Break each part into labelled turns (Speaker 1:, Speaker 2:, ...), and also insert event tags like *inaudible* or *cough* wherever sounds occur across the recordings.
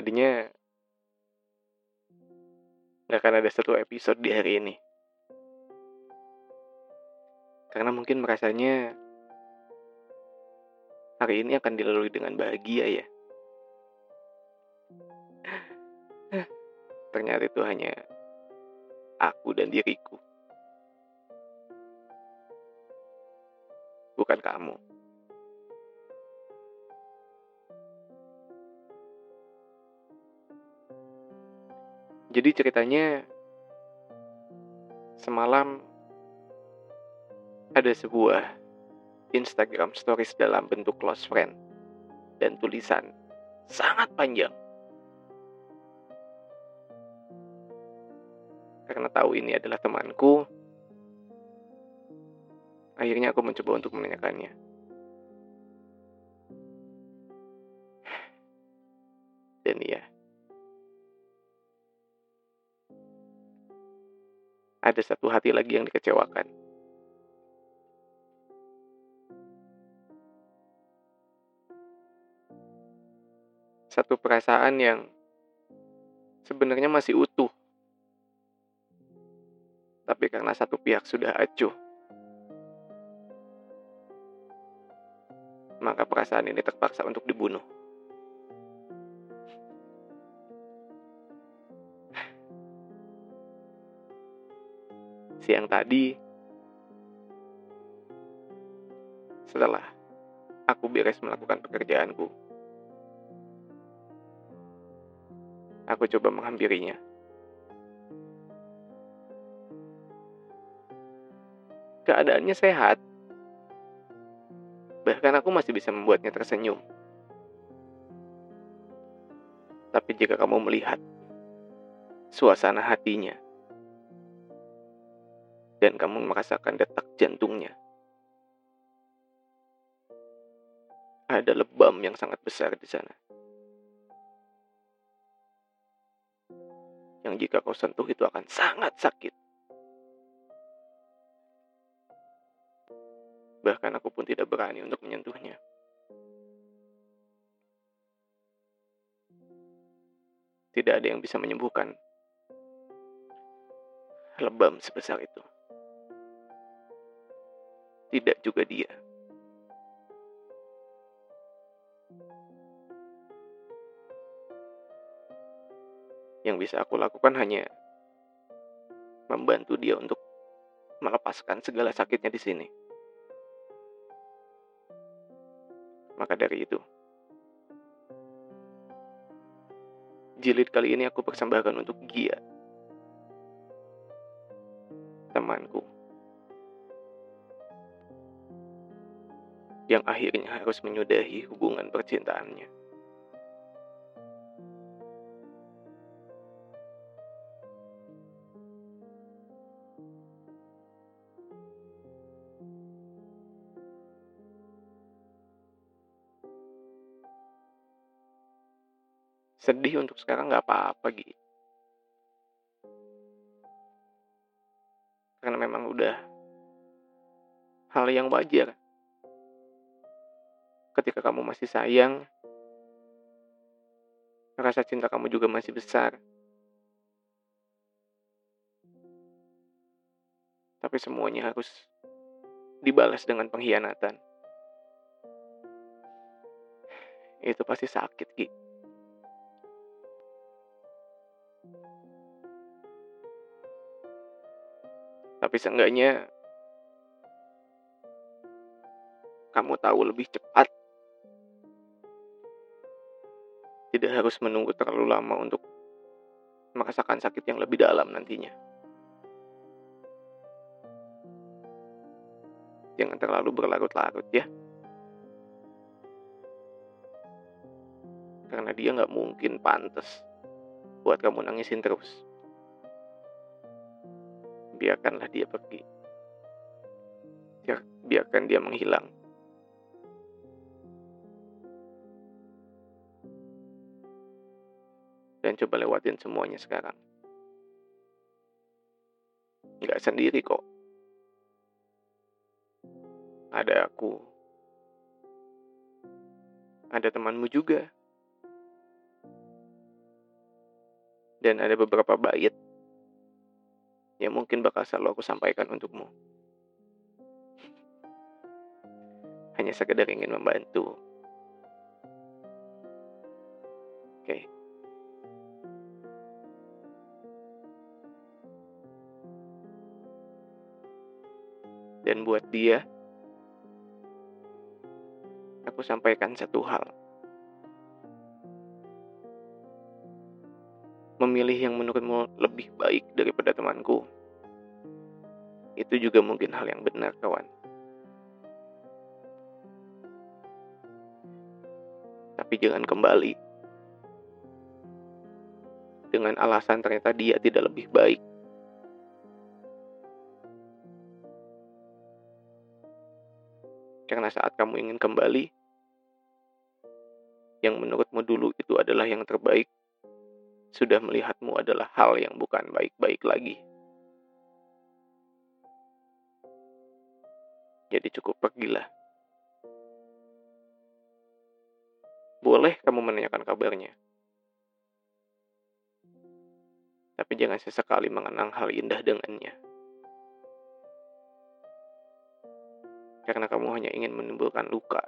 Speaker 1: Tadinya nggak akan ada satu episode di hari ini. Karena mungkin merasanya hari ini akan dilalui dengan bahagia ya. *laughs* Ternyata itu hanya aku dan diriku. Bukan kamu. Jadi ceritanya semalam ada sebuah Instagram stories dalam bentuk close friend dan tulisan sangat panjang. Karena tahu ini adalah temanku, akhirnya aku mencoba untuk menanyakannya. Ada satu hati lagi yang dikecewakan. Satu perasaan yang sebenarnya masih utuh. Tapi karena satu pihak sudah acuh, maka perasaan ini terpaksa untuk dibunuh. Siang tadi, setelah aku beres melakukan pekerjaanku, aku coba menghampirinya. Keadaannya sehat, bahkan aku masih bisa membuatnya tersenyum. Tapi jika kamu melihat suasana hatinya, dan kamu merasakan detak jantungnya. Ada lebam yang sangat besar di sana. Yang jika kau sentuh itu akan sangat sakit. Bahkan aku pun tidak berani untuk menyentuhnya. Tidak ada yang bisa menyembuhkan lebam sebesar itu tidak juga dia. Yang bisa aku lakukan hanya membantu dia untuk melepaskan segala sakitnya di sini. Maka dari itu, jilid kali ini aku persembahkan untuk Gia, temanku. Yang akhirnya harus menyudahi hubungan percintaannya. Sedih untuk sekarang nggak apa-apa gitu. Karena memang udah hal yang wajar ketika kamu masih sayang, rasa cinta kamu juga masih besar. Tapi semuanya harus dibalas dengan pengkhianatan. Itu pasti sakit, Ki. Tapi seenggaknya kamu tahu lebih cepat tidak harus menunggu terlalu lama untuk merasakan sakit yang lebih dalam nantinya. Jangan terlalu berlarut-larut ya. Karena dia nggak mungkin pantas buat kamu nangisin terus. Biarkanlah dia pergi. Biarkan dia menghilang. Dan coba lewatin semuanya sekarang. Gak sendiri kok. Ada aku. Ada temanmu juga. Dan ada beberapa bait yang mungkin bakal selalu aku sampaikan untukmu. Hanya sekedar ingin membantu. Dan buat dia, aku sampaikan satu hal. Memilih yang menurutmu lebih baik daripada temanku. Itu juga mungkin hal yang benar, kawan. Tapi jangan kembali. Dengan alasan ternyata dia tidak lebih baik. Karena saat kamu ingin kembali, yang menurutmu dulu itu adalah yang terbaik, sudah melihatmu adalah hal yang bukan baik-baik lagi. Jadi cukup pergilah. Boleh kamu menanyakan kabarnya. Tapi jangan sesekali mengenang hal indah dengannya. Karena kamu hanya ingin menimbulkan luka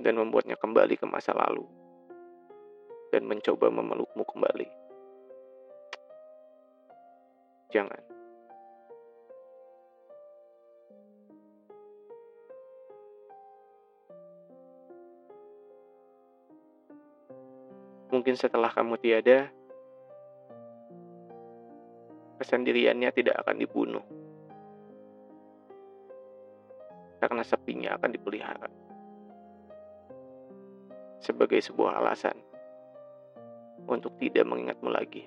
Speaker 1: dan membuatnya kembali ke masa lalu dan mencoba memelukmu kembali. Jangan. Mungkin setelah kamu tiada, kesendiriannya tidak akan dibunuh karena sepinya akan dipelihara. Sebagai sebuah alasan untuk tidak mengingatmu lagi.